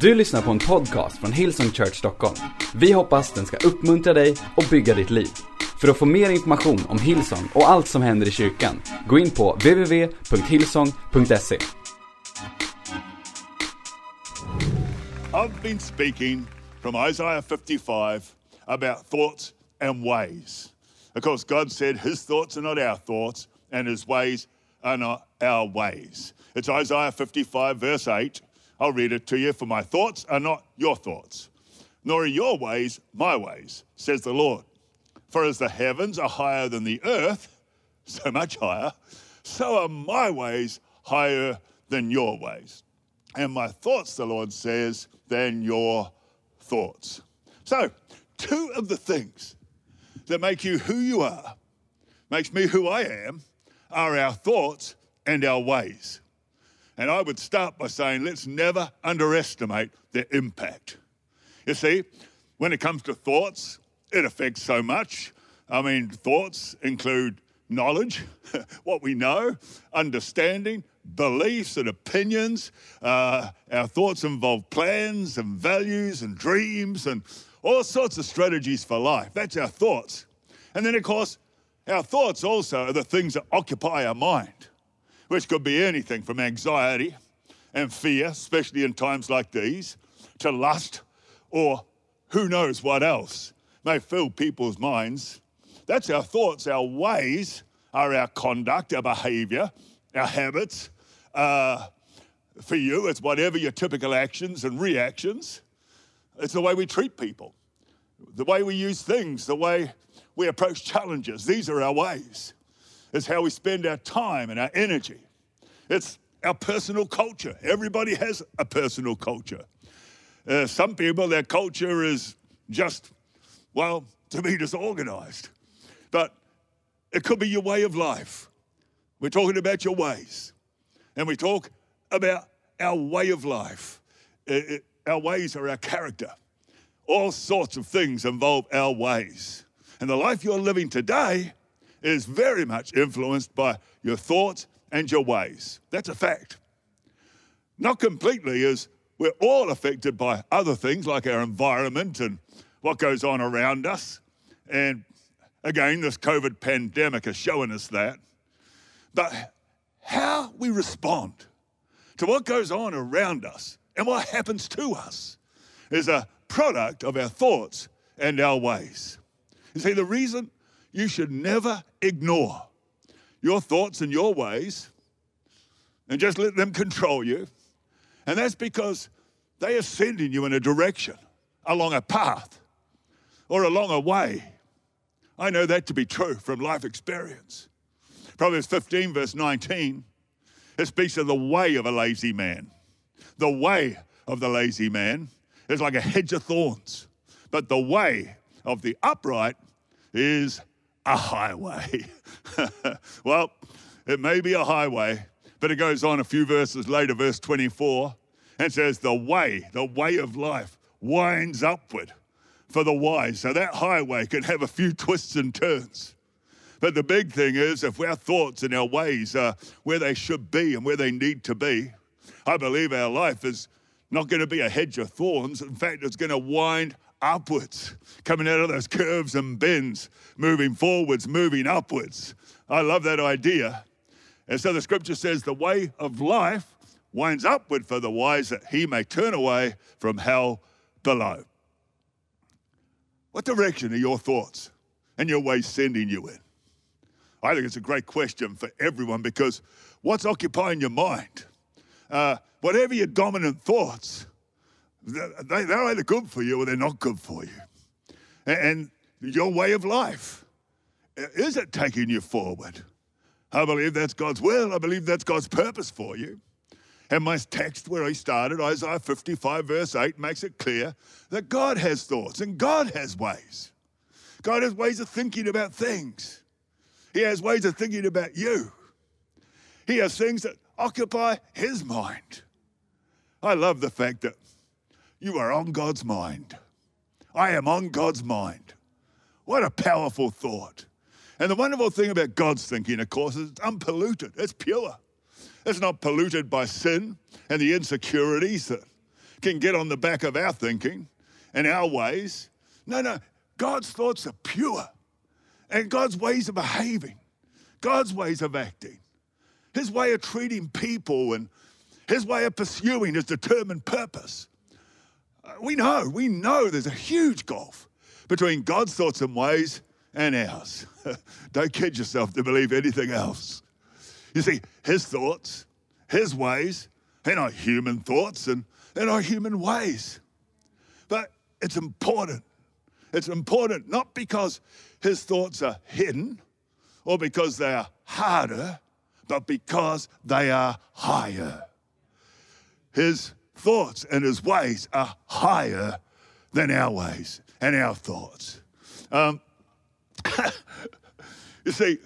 Du lyssnar på en podcast från Hillsong Church Stockholm. Vi hoppas den ska uppmuntra dig och bygga ditt liv. För att få mer information om Hillsong och allt som händer i kyrkan, gå in på www.hillsong.se. I've been speaking from Isaiah 55 about thoughts and ways. Of course, God said his thoughts are not our thoughts, and his ways are not our ways. It's Isaiah 55, verse 8. I'll read it to you. For my thoughts are not your thoughts, nor are your ways my ways, says the Lord. For as the heavens are higher than the earth, so much higher, so are my ways higher than your ways. And my thoughts, the Lord says, than your thoughts. So, two of the things that make you who you are, makes me who I am, are our thoughts and our ways. And I would start by saying, let's never underestimate their impact. You see, when it comes to thoughts, it affects so much. I mean, thoughts include knowledge, what we know, understanding, beliefs and opinions. Uh, our thoughts involve plans and values and dreams and all sorts of strategies for life. That's our thoughts. And then, of course, our thoughts also are the things that occupy our mind which could be anything from anxiety and fear, especially in times like these, to lust or who knows what else may fill people's minds. That's our thoughts, our ways are our conduct, our behavior, our habits. Uh, for you, it's whatever your typical actions and reactions. It's the way we treat people, the way we use things, the way we approach challenges. These are our ways. It's how we spend our time and our energy. It's our personal culture. Everybody has a personal culture. Uh, some people, their culture is just, well, to be disorganized. But it could be your way of life. We're talking about your ways. And we talk about our way of life. It, it, our ways are our character. All sorts of things involve our ways. And the life you're living today is very much influenced by your thoughts and your ways. That's a fact. Not completely, as we're all affected by other things like our environment and what goes on around us. And again, this COVID pandemic is showing us that. But how we respond to what goes on around us and what happens to us is a product of our thoughts and our ways. You see, the reason you should never ignore your thoughts and your ways and just let them control you. And that's because they are sending you in a direction, along a path, or along a way. I know that to be true from life experience. Proverbs 15, verse 19, it speaks of the way of a lazy man. The way of the lazy man is like a hedge of thorns, but the way of the upright is a highway. well, it may be a highway, but it goes on a few verses later, verse 24, and says, The way, the way of life winds upward for the wise. So that highway can have a few twists and turns. But the big thing is, if our thoughts and our ways are where they should be and where they need to be, I believe our life is not going to be a hedge of thorns. In fact, it's going to wind upwards, coming out of those curves and bends, moving forwards, moving upwards. I love that idea. And so the scripture says, the way of life winds upward for the wise that he may turn away from hell below. What direction are your thoughts and your ways sending you in? I think it's a great question for everyone because what's occupying your mind? Uh, whatever your dominant thoughts, they, they're either good for you or they're not good for you. And your way of life, is it taking you forward? I believe that's God's will. I believe that's God's purpose for you. And my text where I started, Isaiah 55, verse 8, makes it clear that God has thoughts and God has ways. God has ways of thinking about things. He has ways of thinking about you. He has things that occupy his mind. I love the fact that you are on God's mind. I am on God's mind. What a powerful thought. And the wonderful thing about God's thinking, of course, is it's unpolluted, it's pure. It's not polluted by sin and the insecurities that can get on the back of our thinking and our ways. No, no. God's thoughts are pure. And God's ways of behaving, God's ways of acting, His way of treating people, and His way of pursuing His determined purpose. We know, we know there's a huge gulf between God's thoughts and ways and ours. Don't kid yourself to believe anything else. You see, His thoughts, His ways, they're not human thoughts and they're not human ways. But it's important. It's important not because his thoughts are hidden or because they are harder, but because they are higher. His thoughts and his ways are higher than our ways and our thoughts. Um, you see,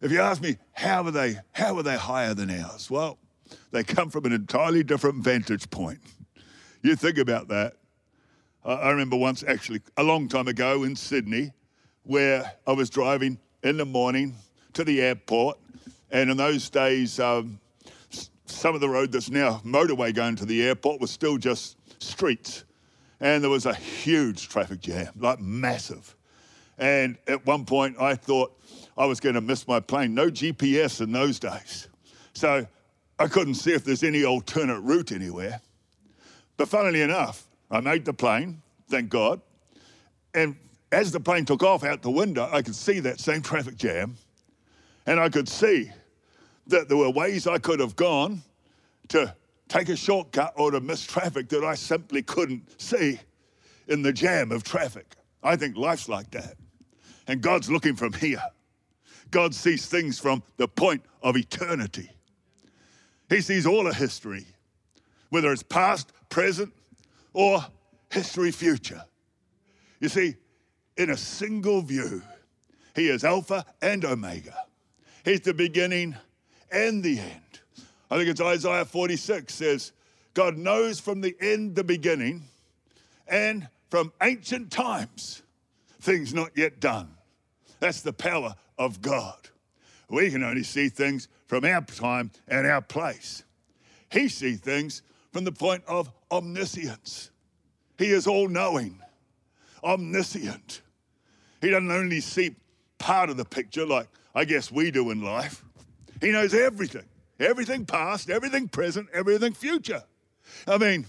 if you ask me how are they how are they higher than ours? Well, they come from an entirely different vantage point. You think about that. I remember once, actually, a long time ago in Sydney, where I was driving in the morning to the airport, and in those days, um, some of the road that's now motorway going to the airport was still just streets, and there was a huge traffic jam, like massive. And at one point, I thought I was going to miss my plane. No GPS in those days, so I couldn't see if there's any alternate route anywhere. But funnily enough, I made the plane, thank God. And as the plane took off out the window, I could see that same traffic jam. And I could see that there were ways I could have gone to take a shortcut or to miss traffic that I simply couldn't see in the jam of traffic. I think life's like that. And God's looking from here. God sees things from the point of eternity. He sees all of history, whether it's past, present, or history future. You see, in a single view, he is Alpha and Omega. He's the beginning and the end. I think it's Isaiah 46 says, God knows from the end the beginning and from ancient times things not yet done. That's the power of God. We can only see things from our time and our place. He sees things from the point of omniscience. He is all knowing, omniscient. He doesn't only see part of the picture like I guess we do in life, he knows everything everything past, everything present, everything future. I mean,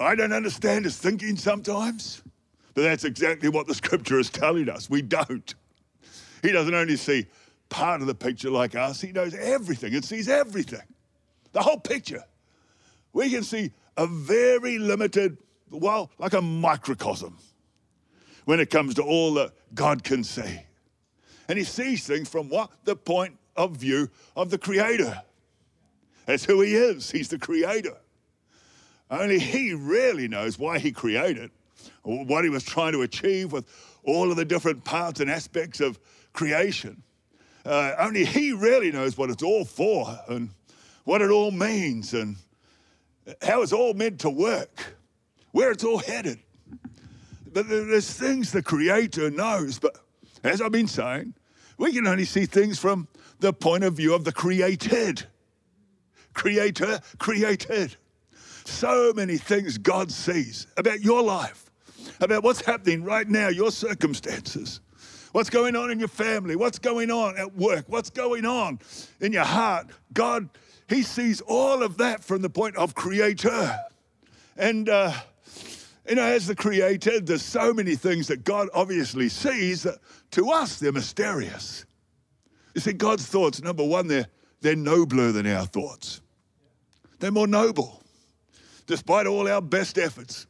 I don't understand his thinking sometimes, but that's exactly what the scripture is telling us. We don't. He doesn't only see part of the picture like us, he knows everything and sees everything, the whole picture we can see a very limited, well, like a microcosm when it comes to all that God can see. And he sees things from what? The point of view of the Creator. That's who he is. He's the Creator. Only he really knows why he created, what he was trying to achieve with all of the different parts and aspects of creation. Uh, only he really knows what it's all for and what it all means and how it's all meant to work, where it's all headed. But there's things the Creator knows. But as I've been saying, we can only see things from the point of view of the created. Creator, created. So many things God sees about your life, about what's happening right now, your circumstances, what's going on in your family, what's going on at work, what's going on in your heart. God he sees all of that from the point of creator. And, uh, you know, as the creator, there's so many things that God obviously sees that to us they're mysterious. You see, God's thoughts, number one, they're, they're nobler than our thoughts. They're more noble. Despite all our best efforts,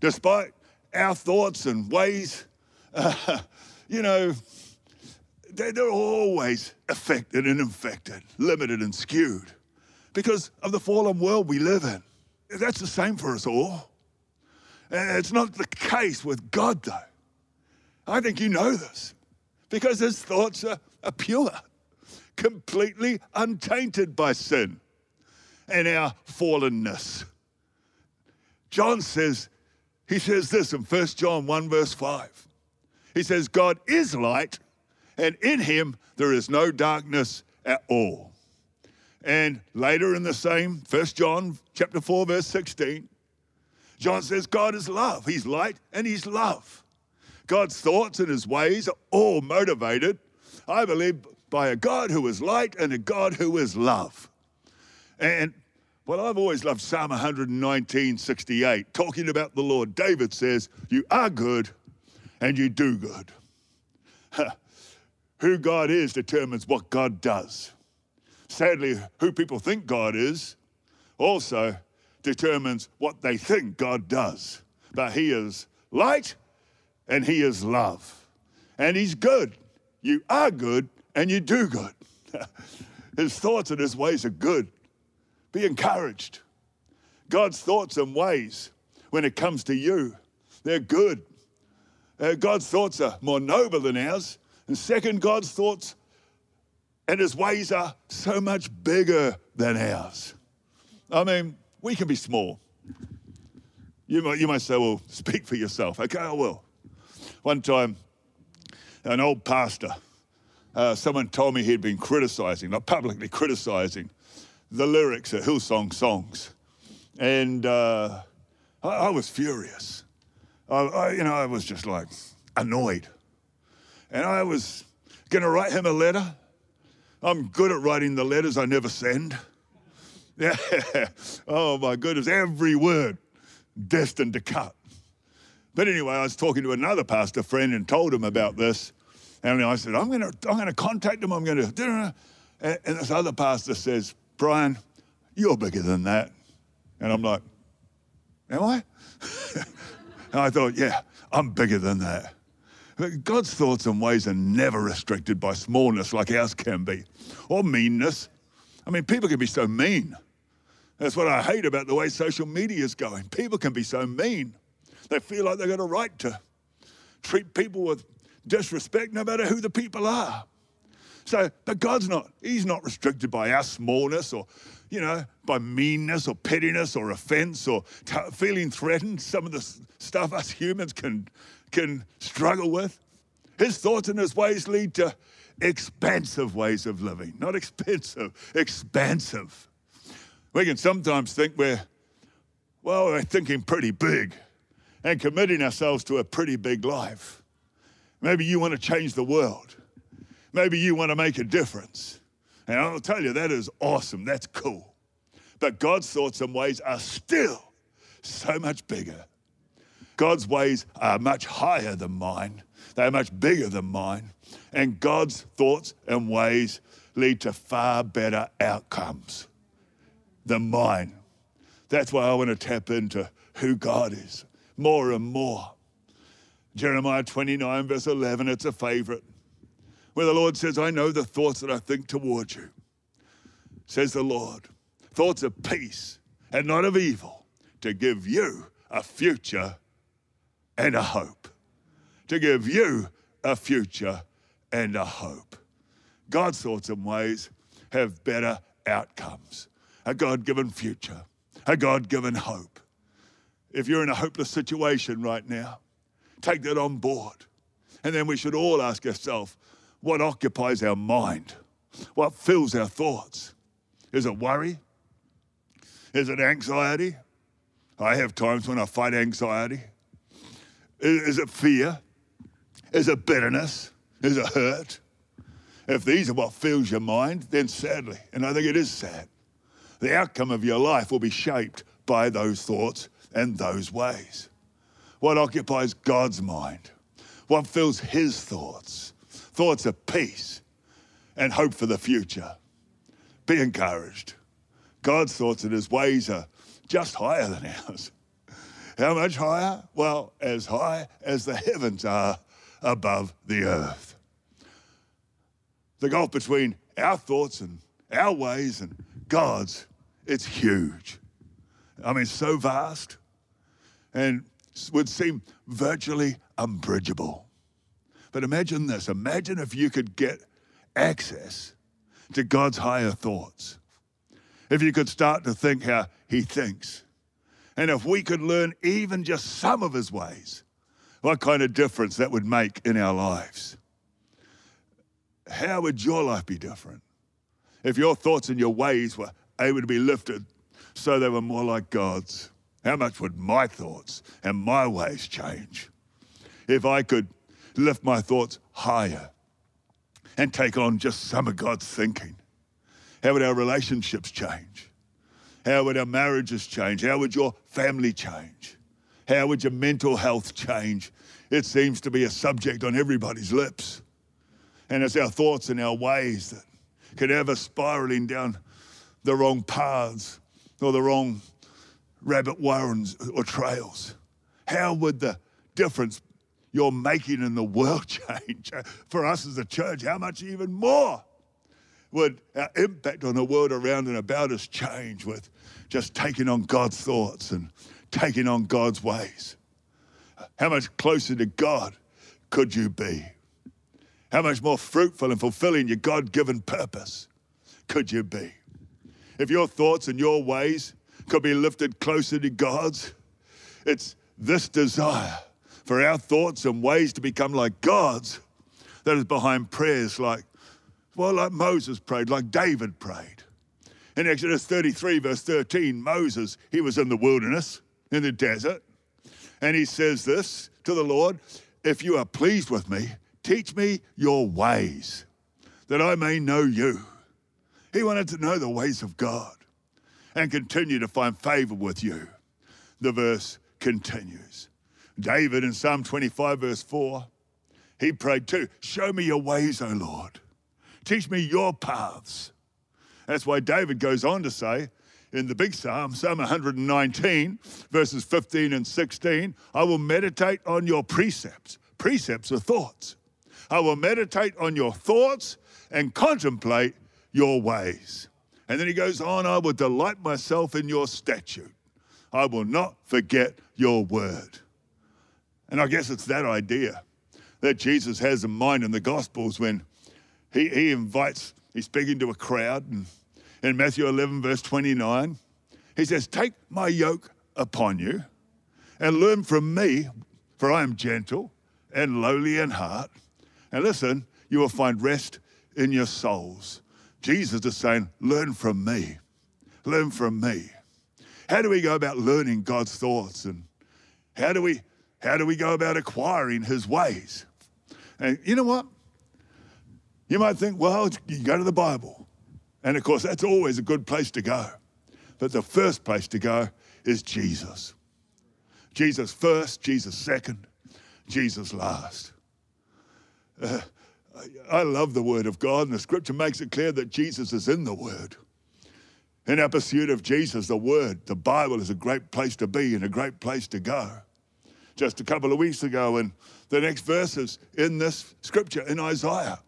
despite our thoughts and ways, uh, you know, they're, they're always affected and infected, limited and skewed because of the fallen world we live in. That's the same for us all. Eh, it's not the case with God, though. I think you know this because his thoughts are, are pure, completely untainted by sin and our fallenness. John says, he says this in 1 John 1, verse 5. He says, God is light, and in him there is no darkness at all. And later in the same, 1 John chapter 4, verse 16, John says, God is love. He's light and he's love. God's thoughts and his ways are all motivated, I believe, by a God who is light and a God who is love. And well, I've always loved Psalm 119, 68, talking about the Lord. David says, You are good and you do good. Who God is determines what God does. Sadly, who people think God is also determines what they think God does. But He is light and He is love. And He's good. You are good and you do good. his thoughts and His ways are good. Be encouraged. God's thoughts and ways, when it comes to you, they're good. Uh, God's thoughts are more noble than ours. And second, God's thoughts and his ways are so much bigger than ours. I mean, we can be small. You might, you might say, well, speak for yourself. Okay, I will. One time, an old pastor, uh, someone told me he'd been criticizing, not publicly criticizing, the lyrics of Hillsong songs. And uh, I, I, was furious. I, I, you know, I was just like annoyed. And I was going to write him a letter. I'm good at writing the letters I never send. Yeah. Oh my goodness, every word destined to cut. But anyway, I was talking to another pastor friend and told him about this. And I said, I'm going to I'm to contact him. I'm going to. And this other pastor says, Brian, you're bigger than that. And I'm like, Am I? and I thought, Yeah, I'm bigger than that. God's thoughts and ways are never restricted by smallness like ours can be, or meanness. I mean, people can be so mean. That's what I hate about the way social media is going. People can be so mean. They feel like they've got a right to treat people with disrespect no matter who the people are. So, but God's not, He's not restricted by our smallness or, you know, by meanness or pettiness or offense or t- feeling threatened. Some of the stuff us humans can, can struggle with. His thoughts and His ways lead to expansive ways of living, not expensive, expansive. We can sometimes think we're, well, we're thinking pretty big and committing ourselves to a pretty big life. Maybe you want to change the world. Maybe you want to make a difference. And I'll tell you, that is awesome. That's cool. But God's thoughts and ways are still so much bigger. God's ways are much higher than mine, they're much bigger than mine. And God's thoughts and ways lead to far better outcomes than mine. That's why I want to tap into who God is more and more. Jeremiah 29, verse 11, it's a favorite where the Lord says, I know the thoughts that I think towards you, says the Lord. Thoughts of peace and not of evil, to give you a future and a hope. To give you a future and a hope. God's thoughts and ways have better outcomes, a God given future, a God given hope. If you're in a hopeless situation right now, take that on board. And then we should all ask ourselves, what occupies our mind? What fills our thoughts? Is it worry? Is it anxiety? I have times when I fight anxiety. Is it fear? Is it bitterness? Is it hurt? If these are what fills your mind, then sadly, and I think it is sad, the outcome of your life will be shaped by those thoughts and those ways. What occupies God's mind? What fills his thoughts? thoughts of peace and hope for the future. Be encouraged. God's thoughts and his ways are just higher than ours. How much higher? Well, as high as the heavens are above the earth. The gulf between our thoughts and our ways and God's, it's huge. I mean, so vast and would seem virtually unbridgeable. But imagine this imagine if you could get access to God's higher thoughts. If you could start to think how He thinks. And if we could learn even just some of His ways, what kind of difference that would make in our lives. How would your life be different if your thoughts and your ways were able to be lifted so they were more like God's, how much would my thoughts and my ways change? If I could lift my thoughts higher and take on just some of God's thinking, how would our relationships change? How would our marriages change? How would your family change? How would your mental health change? It seems to be a subject on everybody's lips. And it's our thoughts and our ways that could us spiraling down the wrong paths or the wrong rabbit warrens or trails. How would the difference you're making in the world change? For us as a church, how much even more would our impact on the world around and about us change with just taking on God's thoughts and taking on God's ways? How much closer to God could you be? How much more fruitful and fulfilling your God given purpose could you be? If your thoughts and your ways could be lifted closer to God's, it's this desire for our thoughts and ways to become like God's that is behind prayers like, well, like Moses prayed, like David prayed. In Exodus 33, verse 13, Moses, he was in the wilderness, in the desert, and he says this to the Lord If you are pleased with me, teach me your ways, that I may know you. He wanted to know the ways of God and continue to find favor with you. The verse continues. David in Psalm 25, verse 4, he prayed too Show me your ways, O Lord. Teach me your paths. That's why David goes on to say in the big psalm, Psalm 119, verses 15 and 16, I will meditate on your precepts. Precepts are thoughts. I will meditate on your thoughts and contemplate your ways. And then he goes on, I will delight myself in your statute. I will not forget your word. And I guess it's that idea that Jesus has in mind in the Gospels when he, he invites, he's speaking to a crowd, and in Matthew 11, verse 29, he says, Take my yoke upon you and learn from me, for I am gentle and lowly in heart. And listen, you will find rest in your souls. Jesus is saying, Learn from me. Learn from me. How do we go about learning God's thoughts? And how do we how do we go about acquiring his ways? And you know what? You might think, well, you go to the Bible. And of course, that's always a good place to go. But the first place to go is Jesus. Jesus first, Jesus second, Jesus last. Uh, I love the Word of God, and the Scripture makes it clear that Jesus is in the Word. In our pursuit of Jesus, the Word, the Bible is a great place to be and a great place to go. Just a couple of weeks ago, and the next verses in this Scripture in Isaiah,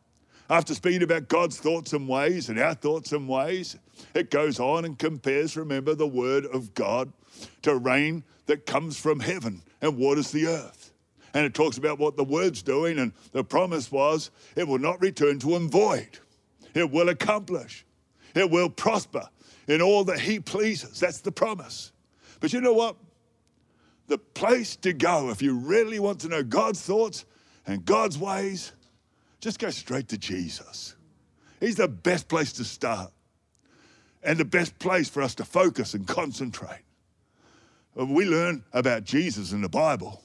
after speaking about God's thoughts and ways and our thoughts and ways, it goes on and compares, remember, the Word of God to rain that comes from heaven and waters the earth and it talks about what the word's doing, and the promise was it will not return to him void. It will accomplish. It will prosper in all that he pleases. That's the promise. But you know what? The place to go if you really want to know God's thoughts and God's ways, just go straight to Jesus. He's the best place to start and the best place for us to focus and concentrate. We learn about Jesus in the Bible.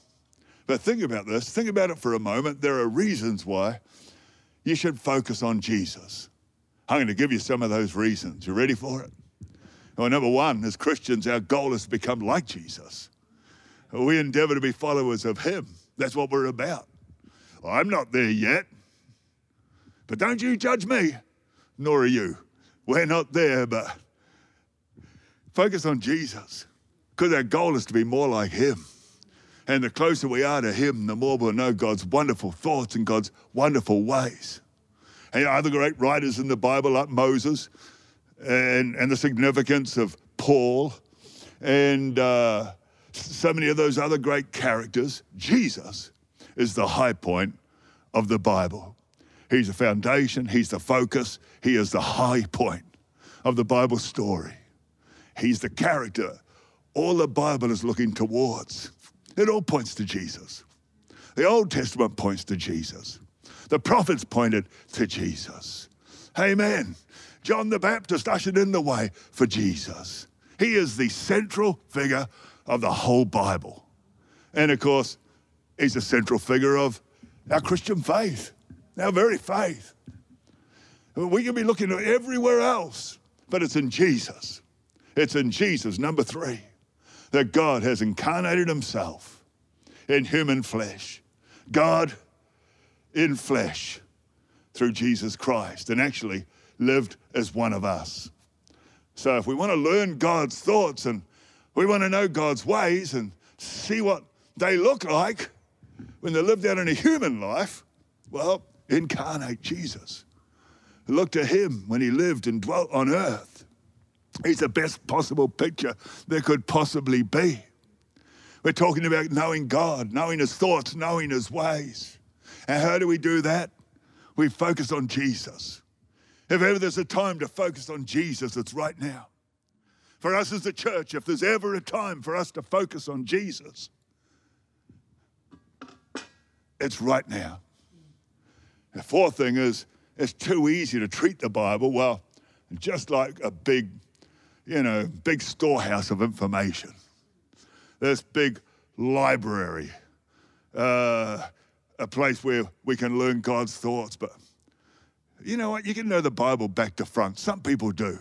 But think about this. Think about it for a moment. There are reasons why you should focus on Jesus. I'm going to give you some of those reasons. You ready for it? Well, number one, as Christians, our goal is to become like Jesus. We endeavor to be followers of Him. That's what we're about. I'm not there yet, but don't you judge me, nor are you. We're not there, but focus on Jesus because our goal is to be more like Him. And the closer we are to Him, the more we'll know God's wonderful thoughts and God's wonderful ways. And other great writers in the Bible, like Moses, and, and the significance of Paul, and uh, so many of those other great characters, Jesus is the high point of the Bible. He's the foundation, He's the focus, He is the high point of the Bible story. He's the character all the Bible is looking towards. It all points to Jesus. The Old Testament points to Jesus. The prophets pointed to Jesus. Amen. John the Baptist ushered in the way for Jesus. He is the central figure of the whole Bible. And of course, he's a central figure of our Christian faith, our very faith. We can be looking everywhere else, but it's in Jesus. It's in Jesus, number three, that God has incarnated himself in human flesh. God in flesh through Jesus Christ and actually lived as one of us. So if we want to learn God's thoughts and we want to know God's ways and see what they look like when they're lived out in a human life, well, incarnate Jesus. Look to him when he lived and dwelt on earth. He's the best possible picture there could possibly be. We're talking about knowing God, knowing his thoughts, knowing his ways. And how do we do that? We focus on Jesus. If ever there's a time to focus on Jesus, it's right now. For us as a church, if there's ever a time for us to focus on Jesus, it's right now. The fourth thing is, it's too easy to treat the Bible, well, just like a big, you know, big storehouse of information. This big library, uh, a place where we can learn God's thoughts. But you know what? You can know the Bible back to front. Some people do.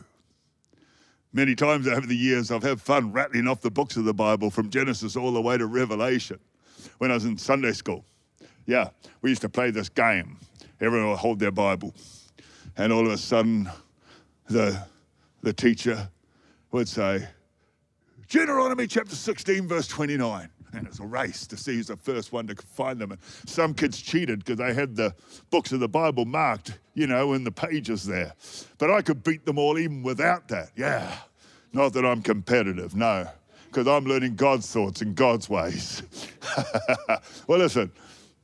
Many times over the years, I've had fun rattling off the books of the Bible from Genesis all the way to Revelation when I was in Sunday school. Yeah, we used to play this game. Everyone would hold their Bible. And all of a sudden, the, the teacher would say, Deuteronomy chapter 16, verse 29. And it's a race to see who's the first one to find them. And some kids cheated because they had the books of the Bible marked, you know, in the pages there. But I could beat them all even without that. Yeah. Not that I'm competitive, no, because I'm learning God's thoughts and God's ways. well, listen,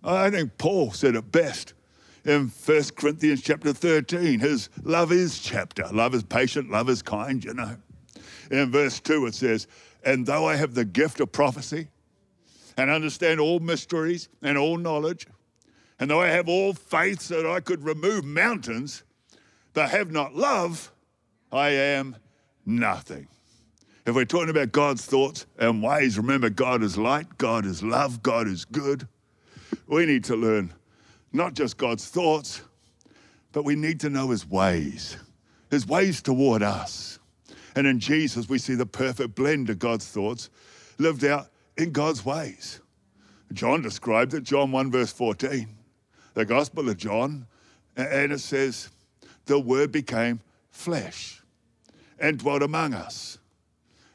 I think Paul said it best in 1 Corinthians chapter 13. His love is chapter. Love is patient, love is kind, you know. In verse 2, it says, And though I have the gift of prophecy and understand all mysteries and all knowledge, and though I have all faith so that I could remove mountains, but have not love, I am nothing. If we're talking about God's thoughts and ways, remember God is light, God is love, God is good. We need to learn not just God's thoughts, but we need to know his ways, his ways toward us. And in Jesus, we see the perfect blend of God's thoughts lived out in God's ways. John described it, John 1, verse 14, the Gospel of John, and it says, The Word became flesh and dwelt among us,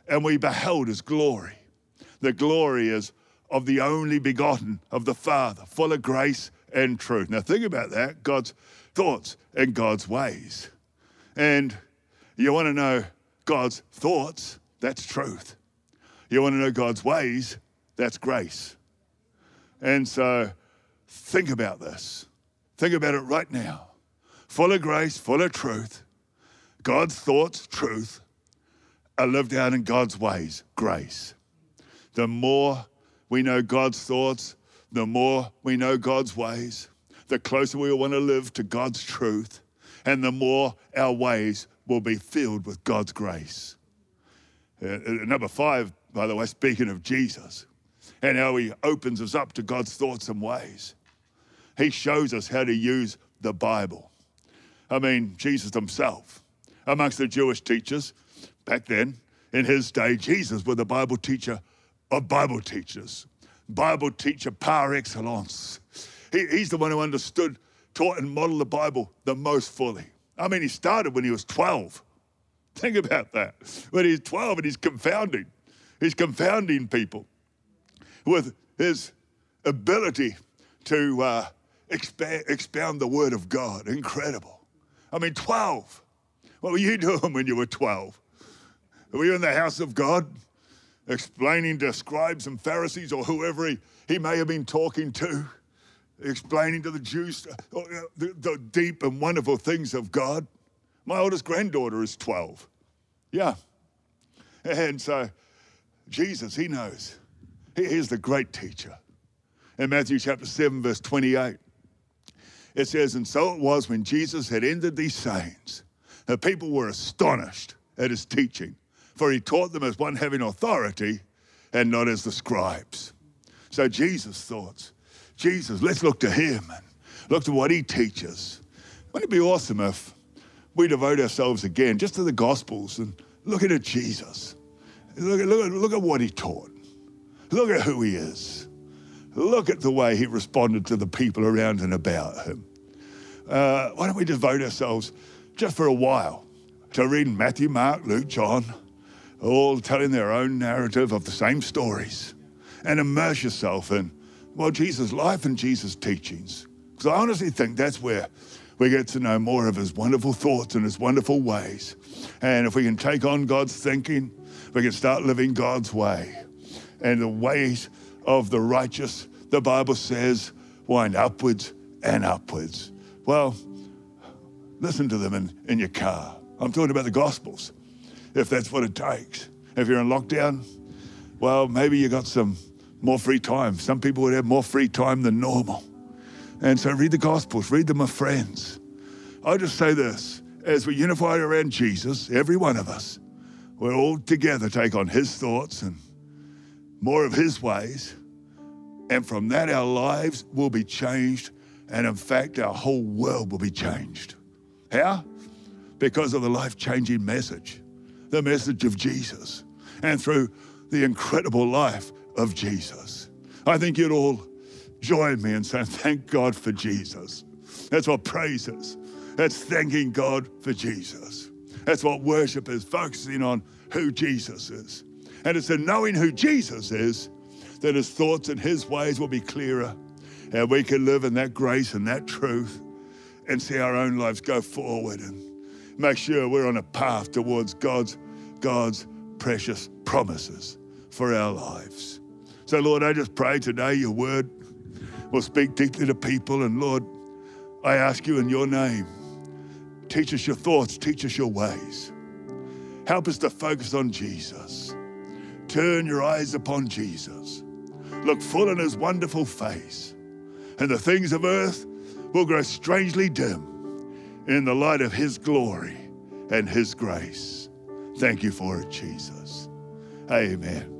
and we beheld his glory. The glory is of the only begotten of the Father, full of grace and truth. Now, think about that God's thoughts and God's ways. And you want to know God's thoughts, that's truth. You want to know God's ways, that's grace. And so think about this. Think about it right now. Full of grace, full of truth. God's thoughts, truth, are lived out in God's ways, grace. The more we know God's thoughts, the more we know God's ways, the closer we want to live to God's truth, and the more our ways will be filled with God's grace. Uh, uh, number five, by the way, speaking of Jesus and how he opens us up to God's thoughts and ways, he shows us how to use the Bible. I mean, Jesus himself, amongst the Jewish teachers back then, in his day, Jesus was the Bible teacher of Bible teachers, Bible teacher par excellence. He, he's the one who understood, taught, and modeled the Bible the most fully. I mean, he started when he was 12. Think about that. When he's 12 and he's confounding, he's confounding people with his ability to uh, expand, expound the word of God. Incredible. I mean, 12. What were you doing when you were 12? Were you in the house of God explaining to scribes and Pharisees or whoever he, he may have been talking to? Explaining to the Jews uh, the, the, deep and wonderful things of God. My oldest granddaughter is 12. Yeah. And so Jesus, he knows. He is the great teacher. In Matthew chapter 7, verse 28, it says, And so it was when Jesus had ended these sayings The people were astonished at his teaching, for he taught them as one having authority and not as the scribes. So Jesus thought, Jesus, let's look to him and look to what he teaches. Wouldn't it be awesome if we devote ourselves again just to the Gospels and looking at Jesus? Look at, look, at, look at what he taught. Look at who he is. Look at the way he responded to the people around and about him. Uh, why don't we devote ourselves just for a while to reading Matthew, Mark, Luke, John, all telling their own narrative of the same stories, and immerse yourself in, well, Jesus' life and Jesus' teachings. Because I honestly think that's where we get to know more of his wonderful thoughts and his wonderful ways. And if we can take on God's thinking, we can start living God's way. And the ways of the righteous, the Bible says, wind upwards and upwards. Well, listen to them in, in your car. I'm talking about the Gospels, if that's what it takes. If you're in lockdown, well, maybe you got some more free time. Some people would have more free time than normal. And so read the Gospels, read them with friends. I'll just say this as we unify around Jesus, every one of us, we'll all together take on his thoughts and more of his ways. And from that, our lives will be changed. And in fact, our whole world will be changed. How? Because of the life changing message, the message of Jesus, and through the incredible life of Jesus. I think you'd all join me in saying, Thank God for Jesus. That's what praise is. That's thanking God for Jesus. That's what worship is, focusing on who Jesus is. And it's in knowing who Jesus is that his thoughts and his ways will be clearer. And we can live in that grace and that truth and see our own lives go forward and make sure we're on a path towards God's, God's precious promises for our lives. So, Lord, I just pray today your word will speak deeply to people. And Lord, I ask you in your name, teach us your thoughts, teach us your ways. Help us to focus on Jesus. Turn your eyes upon Jesus. Look full in his wonderful face. And the things of earth will grow strangely dim in the light of his glory and his grace. Thank you for it, Jesus. Amen.